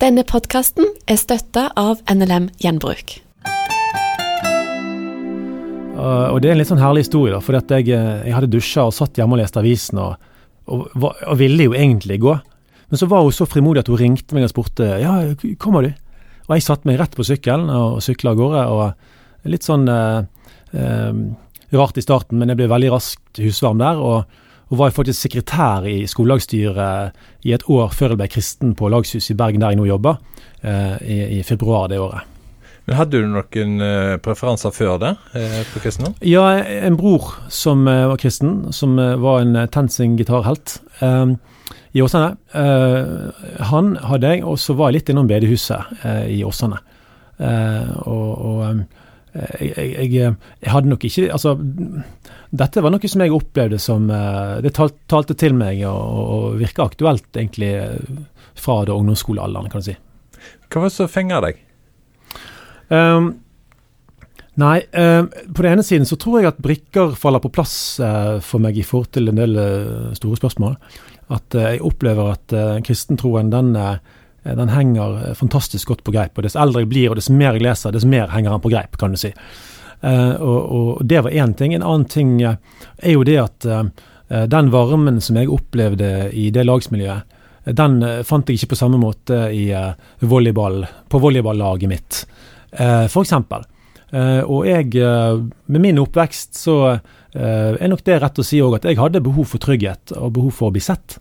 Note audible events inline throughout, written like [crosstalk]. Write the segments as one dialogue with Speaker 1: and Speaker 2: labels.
Speaker 1: Denne podkasten er støtta av NLM Gjenbruk.
Speaker 2: Uh, og det er en litt sånn herlig historie, da, at jeg, eh, jeg hadde dusja og satt hjemme og leste avisen, og, og, og, ville jo egentlig gå. Men så var hun så frimodig at hun ringte meg og spurte ja, kommer du? Og jeg satte meg rett på sykkelen og sykla av gårde. og Litt sånn uh, uh, rart i starten, men jeg ble veldig raskt husvarm der. og og var faktisk sekretær i skolelagsstyret i et år før jeg ble kristen på Lagshuset i Bergen, der jeg nå jobber, eh, i, i, februar det året.
Speaker 3: Men Hadde du noen eh, preferanser før det eh, på kristendom?
Speaker 2: Ja, en bror som var kristen, som var en Tensing-gitarhelt i Åsane. han hadde jeg, og så var jeg litt innom bedehuset i Åsane. og, og jeg, jeg, jeg, hadde nok ikke Altså dette var noe som jeg opplevde som eh, Det talte til meg og, og virka aktuelt, egentlig, fra det ungdomsskolealderen, kan du si.
Speaker 3: Hva var det som fenga deg?
Speaker 2: Um, nei, um, på den ene siden så tror jeg at brikker faller på plass uh, for meg i forhold til en del uh, store spørsmål. At uh, jeg opplever at kristentroen den, den henger fantastisk godt på greip. Og dess eldre jeg blir og dess mer jeg leser, dess mer henger den på greip, kan du si. Uh, og, og, Det var én ting. En annen ting er jo det at den varmen som jeg opplevde i det lagsmiljøet, den fant jeg ikke på samme måte i volleyball, på volleyballaget mitt, f.eks. og jeg, med min oppvekst, så er nok det rett å si òg at jeg hadde behov for trygghet og behov for å bli sett.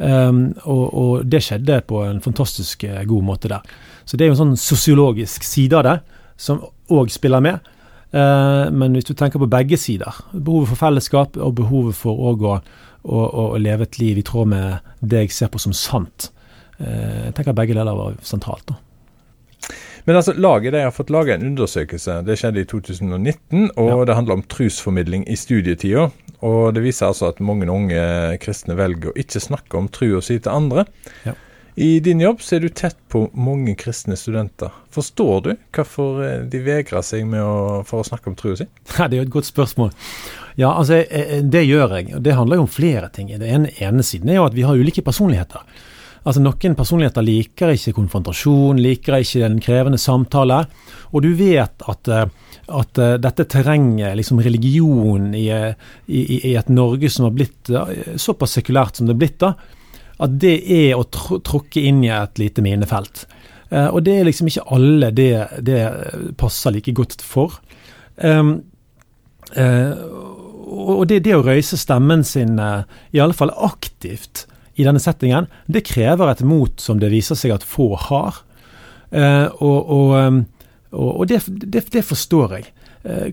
Speaker 2: Um, og, og, det skjedde på en fantastisk god måte der. Så det er jo en sånn sosiologisk side av det som òg spiller med. Uh, men hvis du tenker på begge sider, behovet for fellesskap og behovet for å, å, å, å leve et liv i tråd med det jeg ser på som sant, uh, jeg tenker begge deler var sentralt. da.
Speaker 3: Men altså, laget de har fått laget en undersøkelse. Det skjedde i 2019, og ja. det handler om trusformidling i studietida. Og det viser altså at mange unge kristne velger å ikke snakke om trua si til andre. Ja. I din jobb så er du tett på mange kristne studenter. Forstår du hvorfor eh, de vegrer seg å, for å snakke om trua si? [laughs]
Speaker 2: Ja, det er jo et godt spørsmål. Ja, altså, eh, eh, det gjør jeg. og Det handler jo om flere ting. Det ene, ene siden er jo at vi har ulike personligheter. Altså Noen personligheter liker ikke konfrontasjon, liker ikke den krevende samtale. Og du vet at, at dette terrenget, liksom religion i, i, i, et Norge som har blitt såpass sekulært som det er blitt, da, at det er å tr tråkke inn i et lite minefelt. Og det er liksom ikke alle det, det passer like godt for. Um, uh, og det, det, å røyse stemmen sin, i alle fall aktivt, i denne settingen, det krever et mot som det viser seg at få har. og, og, um, og det, det, det, forstår jeg.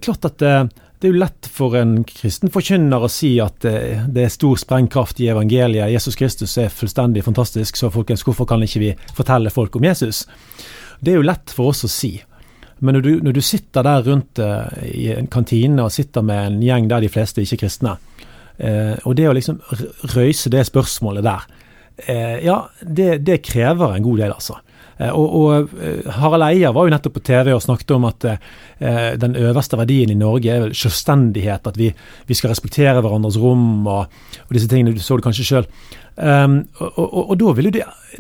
Speaker 2: klart at det er jo lett for en kristen forkynner å si at det er stor sprengkraft i evangeliet. Jesus Kristus er fullstendig fantastisk, så folkens, hvorfor kan ikke vi fortelle folk om Jesus? Det er jo lett for oss å si. Men når du, når du sitter der rundt i en kantine og sitter med en gjeng der de fleste ikke er kristne, uh, og det å liksom røyse det spørsmålet der, uh, ja, det, det, krever en god del, altså. Eh, og, og, eh, Harald Eia var jo nettopp på TV og snakket om at eh, den øverste verdien i Norge er vel selvstendighet. At vi, vi skal respektere hverandres rom og, og, disse tingene. Du så det kanskje sjøl. Um, og, og, da vil jo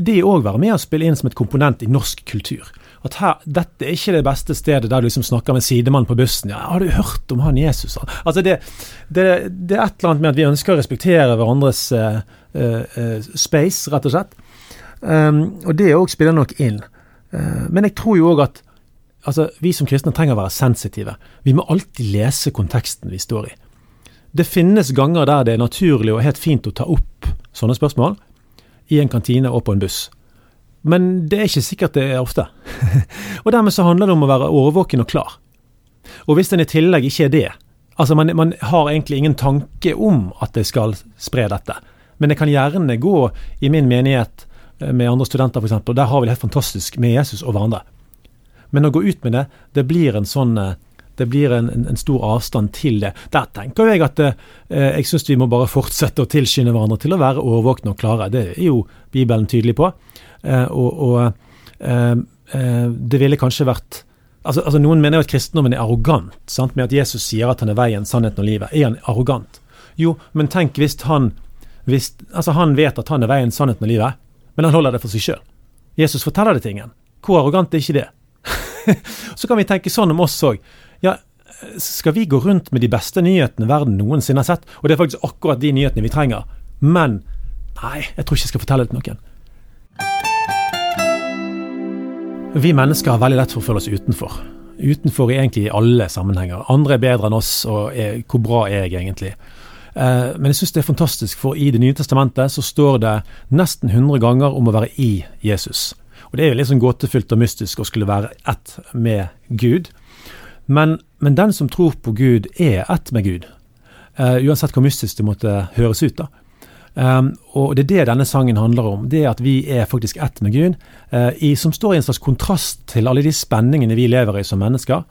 Speaker 2: det òg være med å spille inn som et komponent i norsk kultur. At her, dette er ikke det beste stedet der du liksom snakker med sidemannen på bussen. Ja, 'Har du hørt om han Jesus?' Altså det, det, det er et eller annet med at vi ønsker å respektere hverandres uh, uh, space, rett og slett. Um, og det òg spiller nok inn. Uh, men jeg tror jo òg at altså, vi som kristne trenger å være sensitive. Vi må alltid lese konteksten vi står i. Det finnes ganger der det er naturlig og helt fint å ta opp sånne spørsmål i en kantine og på en buss. Men det er ikke sikkert det er ofte. [laughs] og dermed så handler det om å være årvåken og klar. Og hvis en i tillegg ikke er det, altså man, man har egentlig ingen tanke om at det skal spre dette, men det kan gjerne gå i min menighet Eh, med andre studenter f.eks. Der har vi det helt fantastisk med Jesus og hverandre. Men å gå ut med det, det blir en sånn eh, det blir en, en, stor avstand til det. Der tenker jeg at eh, jeg syns vi må bare fortsette å tilskynde hverandre til å være årvåkne og klare. Det er jo Bibelen tydelig på. Eh, og, og eh, eh det ville kanskje vært altså, altså, Noen mener jo at kristendommen er arrogant, sant? med at Jesus sier at han er veien, sannheten og livet. Er han arrogant? Jo, men tenk hvis han hvis, altså han vet at han er veien, sannheten og livet men han holder det for seg sjøl. Jesus forteller det til ingen. Hvor arrogant er ikke det? [laughs] så kan vi tenke sånn om oss òg. Ja, skal vi gå rundt med de beste nyhetene verden noensinne har sett? Og det er faktisk akkurat de nyhetene vi trenger. Men nei, jeg tror ikke jeg skal fortelle det til noen. Vi mennesker har veldig lett for å føle oss utenfor. Utenfor egentlig i alle sammenhenger. Andre er bedre enn oss, og er, hvor bra er jeg egentlig? Eh, men jeg syns det er fantastisk, for i Det nye testamentet så står det nesten 100 ganger om å være i Jesus. Og Det er jo litt sånn gåtefylt og mystisk å skulle være ett med Gud. Men, men den som tror på Gud, er ett med Gud. Eh, uansett hvor mystisk det måtte høres ut. da. Um, og det er det denne sangen handler om. Det er at vi er faktisk ett med Gud. Uh, i, som står i en slags kontrast til alle de spenningene vi lever i som mennesker.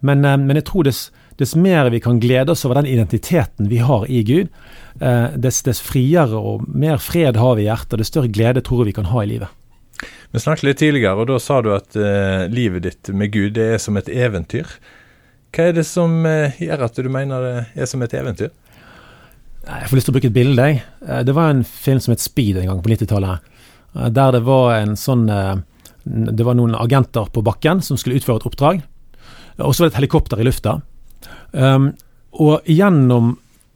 Speaker 2: Men, uh, men jeg tror dess, dess, mer vi kan glede oss over den identiteten vi har i Gud, dess, dess friere og mer fred har vi i hjertet, og dess større glede tror vi kan ha i livet.
Speaker 3: Vi snakket litt tidligere, og da sa du at uh, livet ditt med Gud det er som et eventyr. Hva er det som uh, gjør at du mener det er som et eventyr?
Speaker 2: Jeg får lyst til å bruke et bilde. jeg. det var en film som het Speed en gang på 90-tallet. Der det var en sånn Det var noen agenter på bakken som skulle utføre et oppdrag. Og så var det et helikopter i lufta. Um, og gjennom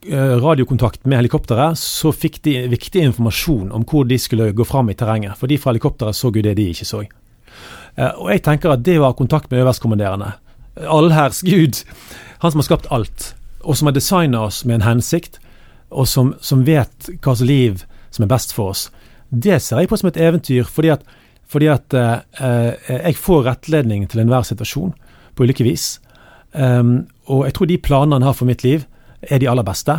Speaker 2: Eh, radiokontakt med helikopteret, så fikk de viktig informasjon om hvor de skulle gå fram i terrenget. For de fra helikopteret så jo det de ikke så. Eh, og jeg tenker at det var kontakt med øverstkommanderende, allherrs Gud, han som har skapt alt, og som har designa oss med en hensikt, og som, som vet hva slags liv som er best for oss, det ser jeg på som et eventyr, fordi at, fordi at eh, jeg får rettledning til enhver situasjon, på ulike vis. Um, og jeg tror de planene han har for mitt liv, er de aller beste.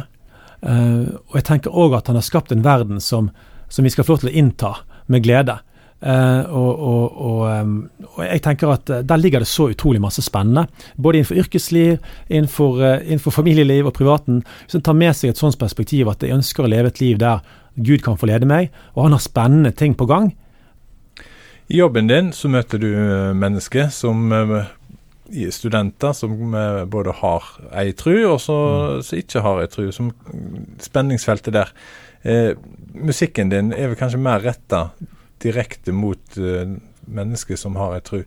Speaker 2: Uh, og jeg tenker òg at han har skapt en verden som, som, vi skal få lov til å innta med glede. Uh, og, og, og, um, og, jeg tenker at uh, der ligger det så utrolig masse spennende. Både innenfor yrkesliv, innenfor, innenfor familieliv og privaten. Hvis en tar med seg et sånt perspektiv at jeg ønsker å leve et liv der Gud kan få lede meg, og han har spennende ting på gang.
Speaker 3: I jobben din så møter du mennesker som studenter som eh, både har ei tru, og så, mm. som ikke har ei tru. Som spenningsfeltet der. Eh, musikken din er vel kanskje mer retta direkte mot eh, mennesker som har ei tru.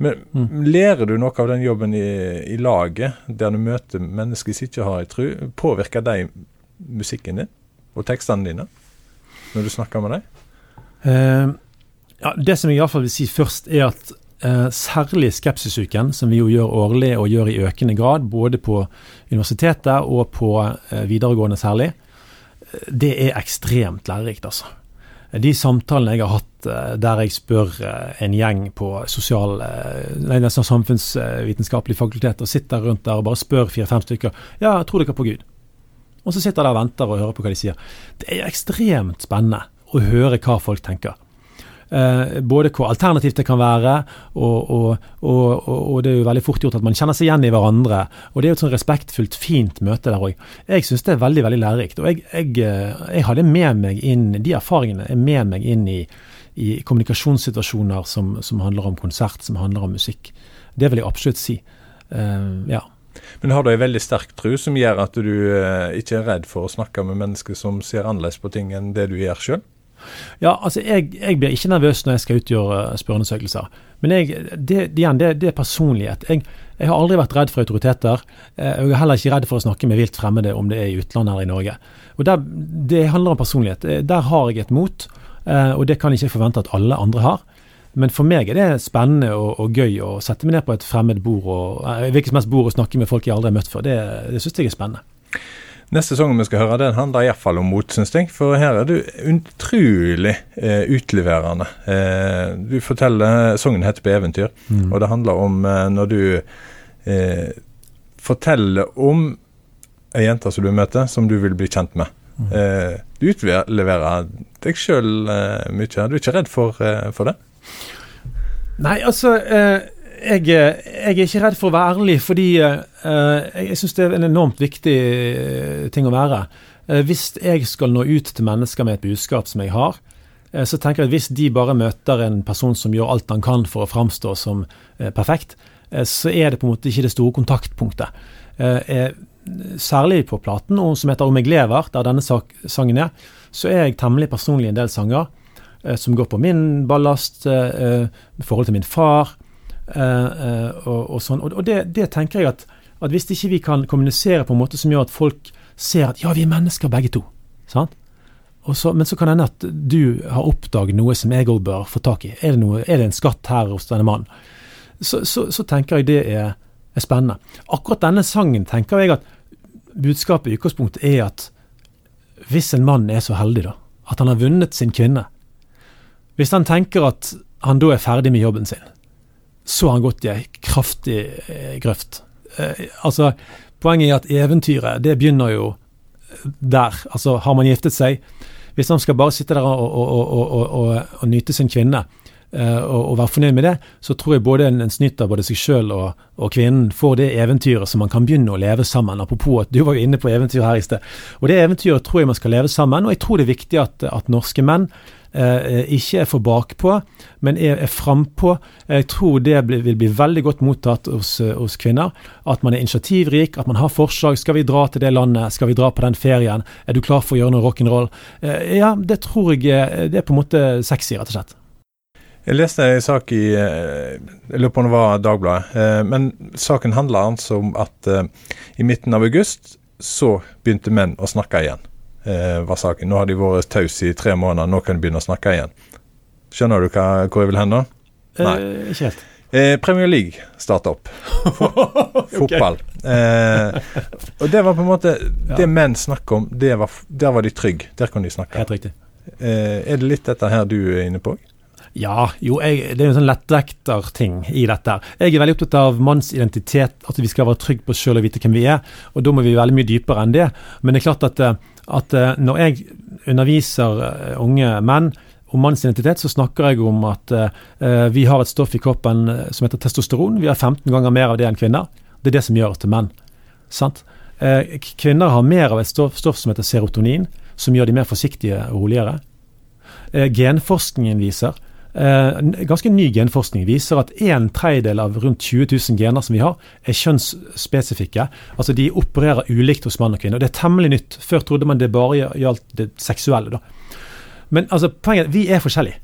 Speaker 3: Men mm. lærer du noe av den jobben i, i, laget, der du møter mennesker som ikke har ei tru? Påvirker de musikken din og tekstene dine når du snakker med dem?
Speaker 2: Uh, ja, det som jeg iallfall vil si først, er at uh, særlig Skepsisuken, som vi jo gjør årlig og gjør i økende grad, både på universitetet og på uh, videregående særlig, det er ekstremt lærerikt, altså. De samtalene jeg har hatt der jeg spør en gjeng på sosial, nei, nesten samfunnsvitenskapelig fakultet, og sitter rundt der og bare spør fire-fem stykker ja, tror dere på Gud? Og så sitter der og venter og hører på hva de sier. Det er ekstremt spennende å høre hva folk tenker. Eh, både hvor alternativt det kan være, og, og, og, og, det er jo veldig fort gjort at man kjenner seg igjen i hverandre. Og det er jo et sånn respektfullt, fint møte der òg. Jeg syns det er veldig veldig lærerikt. Og jeg, jeg, eh, jeg har det med meg inn, de erfaringene er med meg inn i, i kommunikasjonssituasjoner som, som, handler om konsert, som handler om musikk. Det vil jeg absolutt si. Uh, ja.
Speaker 3: Men har du ei veldig sterk tro som gjør at du uh, ikke er redd for å snakke med mennesker som ser annerledes på ting enn det du gjør sjøl?
Speaker 2: Ja, altså jeg, jeg, blir ikke nervøs når jeg skal utgjøre spørreundersøkelser. Men jeg, det, igjen, det, det, er personlighet. Jeg, jeg, har aldri vært redd for autoriteter. Eh, jeg er heller ikke redd for å snakke med vilt fremmede om det er i utlandet eller i Norge. Og der, Det handler om personlighet. Eh, der har jeg et mot, eh, og det kan jeg ikke forvente at alle andre har. Men for meg er det spennende og, og gøy å sette meg ned på et fremmed bord og hvilket som helst bord og snakke med folk jeg aldri har møtt før. Det, det syns jeg er spennende.
Speaker 3: Neste sang vi skal høre, den handler iallfall om mot, syns jeg. For her er du utrolig eh, utleverende. Eh, du forteller Sangen heter 'På eventyr', mm. og det handler om eh, når du eh, forteller om ei jente som du møter, som du vil bli kjent med. Mm. Eh, du utleverer deg sjøl eh, mye. Du er ikke redd for, for det?
Speaker 2: Nei, altså jeg, jeg, er ikke redd for å være ærlig, fordi uh, jeg syns det er en enormt viktig eh, ting å være. Hvis jeg skal nå ut til mennesker med et budskap som jeg har, så tenker jeg at hvis de bare møter en person som gjør alt han kan for å framstå som perfekt, så er det på en måte ikke det store kontaktpunktet. særlig på platen som heter 'Om jeg lever', der denne sangen er, så er jeg temmelig personlig en del sanger. eh, som går på min ballast, eh, forhold til min far og, og sånn. Og, det, det, tenker jeg at, at, hvis ikke vi kan kommunisere på en måte som gjør at folk ser at ja, vi er mennesker begge to. sant? Så, men så kan det hende at du har oppdaget noe som jeg òg bør få tak i. Er det, noe, er det, en skatt her hos denne mannen? Så, så, så tenker jeg det er, er, spennende. Akkurat denne sangen tenker jeg at budskapet i utgangspunktet er at hvis en mann er så heldig da, at han har vunnet sin kvinne Hvis han tenker at han da er ferdig med jobben sin, så har han gått i ei kraftig eh, grøft. Eh, altså, Poenget er at eventyret det begynner jo der. Altså, har man giftet seg Hvis han skal bare sitte der og, og, og, og nyte sin kvinne, uh, og, være fornøyd med det, så tror jeg både en, en snyter både seg sjøl og, kvinnen får det eventyret som man kan begynne å leve sammen. Apropos at du var jo inne på eventyr her i sted. Og det eventyret tror jeg man skal leve sammen, og jeg tror det er viktig at, at norske menn eh, ikke er for bakpå, men er, er frampå. Jeg tror det vil bli veldig godt mottatt hos, eh, hos, kvinner. At man er initiativrik, at man har forslag. Skal vi dra til det landet? Skal vi dra på den ferien? Er du klar for å gjøre noe rock'n'roll? Eh, ja, det tror jeg eh, det er på en måte sexy, rett og slett.
Speaker 3: Jeg leste en sak i eh, jeg lurer på om det var Dagbladet. Men saken handler altså om at i midten av august så begynte menn å snakke igjen eh, var saken. Nå har de vært tause i tre måneder, nå kan de begynne å snakke igjen. Skjønner du hva, hvor jeg vil hen da?
Speaker 2: Eh, Nei. Eh, ikke helt.
Speaker 3: Eh, Premier League starta opp. [laughs] Fotball. Eh, og det var på en måte Det menn snakker om, var, der var de trygge. Der kunne de snakke.
Speaker 2: Helt riktig.
Speaker 3: Eh, er det litt dette her du er inne på?
Speaker 2: Ja, jo, jeg, det er jo en sånn lettvekterting i dette. Jeg er veldig opptatt av manns identitet, at vi skal være trygge på oss sjøl og vite hvem vi er. Og da må vi veldig mye dypere enn det. Men det er klart at, eh, at eh, når jeg underviser eh, unge menn om manns identitet, så snakker jeg om at vi har et stoff i kroppen som heter testosteron. Vi har 15 ganger mer av det enn kvinner. Det er det som gjør oss til menn. Sant? Kvinner har mer av et stoff, stoff, som heter serotonin, som gjør de mer forsiktige og roligere. Genforskningen viser ganske ny genforskning viser at en tredjedel av rundt 20 000 gener som vi har, er kjønnsspesifikke. Altså de opererer ulikt hos mann og kvinne. og Det er temmelig nytt. Før trodde man det bare gjaldt det seksuelle. da. Men altså, poenget er at vi er forskjellige.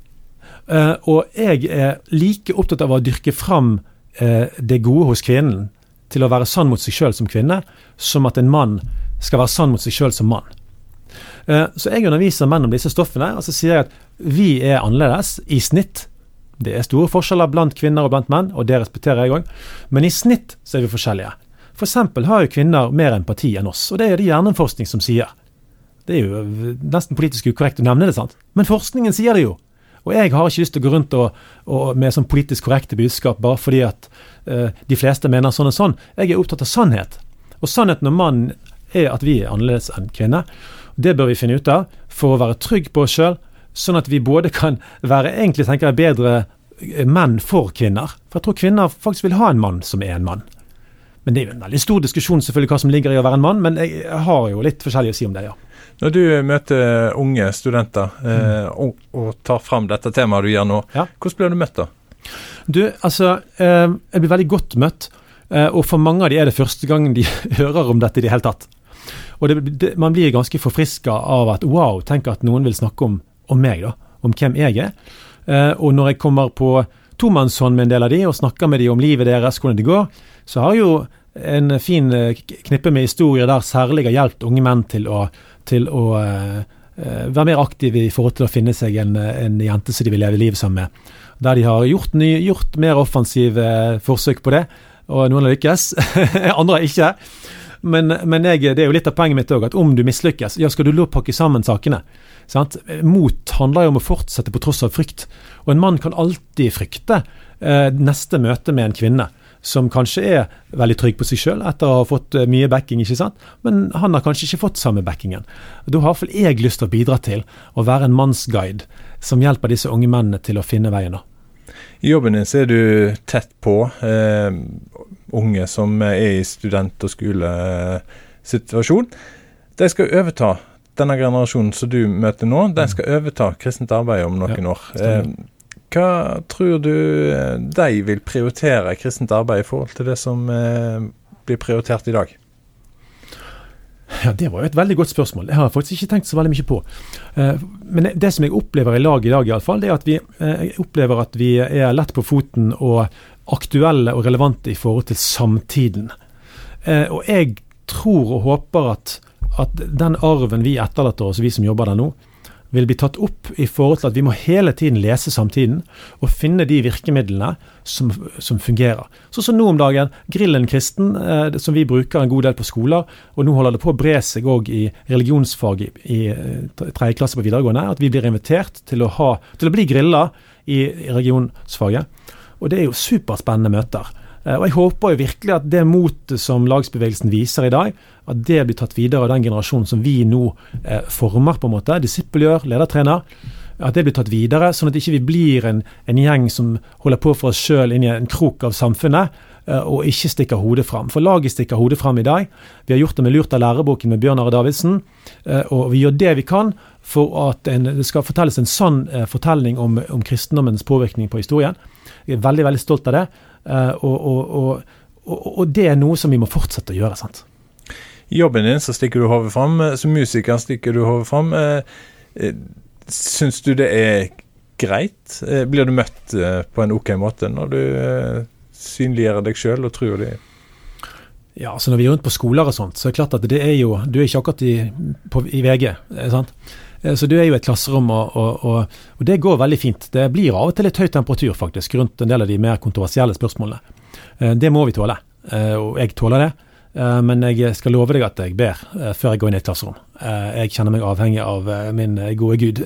Speaker 2: Uh, og jeg er like opptatt av å dyrke fram uh, det gode hos kvinnen til å være sann mot seg sjøl som kvinne, som at en mann skal være sann mot seg sjøl som mann. Uh, så jeg underviser menn om disse stoffene, og så sier jeg at vi er annerledes i snitt. Det er store forskjeller blant kvinner og blant menn, og det respekterer jeg òg. Men i snitt så er vi forskjellige. F.eks. For har jo kvinner mer empati enn oss, og det er det hjerneforskning som sier. Det er jo nesten politisk ukorrekt å nevne det, sant? Men forskningen sier det jo. Og jeg har ikke lyst til å gå rundt og, og med sånn politisk korrekte budskap bare fordi at uh, de fleste mener sånn og sånn. Jeg er opptatt av sannhet. Og sannheten om mannen er at vi er annerledes enn kvinner. Det bør vi finne ut av for å være trygg på oss sjøl Sånn at vi både kan være egentlig tenker jeg, bedre menn for kvinner. For jeg tror kvinner faktisk vil ha en mann som er en mann. Men det er jo en veldig stor diskusjon selvfølgelig hva som ligger i å være en mann, men jeg har jo litt forskjellig å si om det, ja.
Speaker 3: Når du møter unge studenter eh, og, og, tar fram dette temaet du gjør nå, ja. hvordan blir du møtt da?
Speaker 2: Du, altså, eh, jeg blir veldig godt møtt. Eh, og for mange av de er det første gangen de [laughs] hører om dette i det hele tatt. Og det, det, man blir ganske forfriska av at wow, tenk at noen vil snakke om om meg, da. Om hvem jeg er. Eh, og når jeg kommer på tomannshånd med en del av de, og snakker med de om livet deres, hvordan det går, så har jo en fin eh, knippe med historier der særlig har hjulpet unge menn til å, til å eh, være mer aktive i forhold til å finne seg en, en jente som de vil leve livet sammen med. Der de har gjort, ny, gjort mer offensive forsøk på det, og noen har lykkes, [laughs] andre har ikke. Men, men jeg, det er jo litt av poenget mitt òg, at om du mislykkes, ja, skal du lov pakke sammen sakene. Sant? Mot handler jo om å fortsette på tross av frykt. Og en mann kan alltid frykte eh, neste møte med en kvinne som kanskje er veldig trygg på seg sjøl etter å ha fått eh, mye backing, ikke sant? men han har kanskje ikke fått samme backingen. Da har iallfall jeg lyst til å bidra til å være en mannsguide som hjelper disse unge mennene til å finne veien. da.
Speaker 3: I jobben din så er du tett på eh, unge som er i student- og skolesituasjon. De skal overta denne generasjonen som du møter nå, De skal overta kristent arbeid om noen ja, år. Eh, hva tror du eh, de vil prioritere kristent arbeid i forhold til det som eh, blir prioritert i dag?
Speaker 2: Ja, Det var jo et veldig godt spørsmål. Jeg har faktisk ikke tenkt så veldig mye på. Men det som jeg opplever i lag i dag, fall, det er at vi opplever at vi er lett på foten og aktuelle og relevante i forhold til samtiden. Eh, og jeg tror og håper at, at den arven vi etterlater oss, vi som jobber der nå, vil bli tatt opp i forhold til at vi må hele tiden lese samtiden og finne de virkemidlene som, som fungerer. Sånn som nå om dagen, Grillen kristen, eh, som vi bruker en god del på skoler, og nå holder det på å bre seg òg i religionsfag i, i eh, tredje klasse på videregående, at vi blir invitert til å, ha, til å bli grilla i, i religionsfaget. Og det er jo superspennende møter. Eh, og Jeg håper jo virkelig at det motet som lagsbevegelsen viser i dag, at det blir tatt videre av den generasjonen som vi nå eh, former, på en måte, disippelgjør, ledertrener. At det blir tatt videre, sånn at ikke vi blir en, en gjeng som holder på for oss sjøl inn i en krok av samfunnet, og ikke stikker hodet fram. For laget stikker hodet fram i dag. Vi har gjort det med Lurt av læreboken med Bjørn Are Davidsen, eh, og vi gjør det vi kan for at en, det skal fortelles en sann eh, fortelling om, om kristendommens påvirkning på historien. Jeg er veldig veldig stolt av det. Eh, og, og, og, og, det er noe som vi må fortsette å gjøre. sant?
Speaker 3: I jobben din så stikker du hodet fram. Eh, som musiker stikker du hodet fram. Eh, syns du det er greit? Blir du møtt på en OK måte når du synliggjør deg sjøl og tror det?
Speaker 2: Ja, altså Når vi er rundt på skoler og sånt, så er det klart at det er jo Du er ikke akkurat i, på, i VG. sant? Så du er jo et klasserom, og, og, og, og, det går veldig fint. Det blir av og til litt høy temperatur faktisk rundt en del av de mer kontroversielle spørsmålene. Eh, det må vi tåle, eh, og jeg tåler det. Eh, men jeg skal love deg at jeg ber før jeg går inn i et klasserom. Jeg kjenner meg avhengig av min gode Gud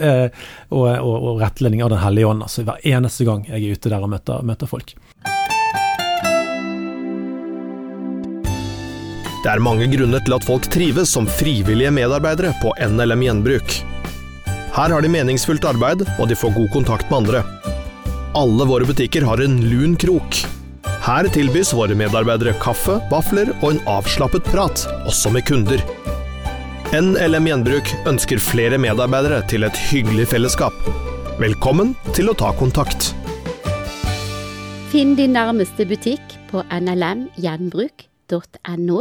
Speaker 2: og rettledning av Den hellige ånd altså hver eneste gang jeg er ute der og møter, møter folk.
Speaker 4: Det er mange grunner til at folk trives som frivillige medarbeidere på NLM Gjenbruk. Her har de meningsfullt arbeid, og de får god kontakt med andre. Alle våre butikker har en lun krok. Her tilbys våre medarbeidere kaffe, vafler og en avslappet prat, også med kunder. NLM Gjenbruk ønsker flere medarbeidere til et hyggelig fellesskap. Velkommen til å ta kontakt.
Speaker 5: Finn din nærmeste butikk på nlmgjenbruk.no.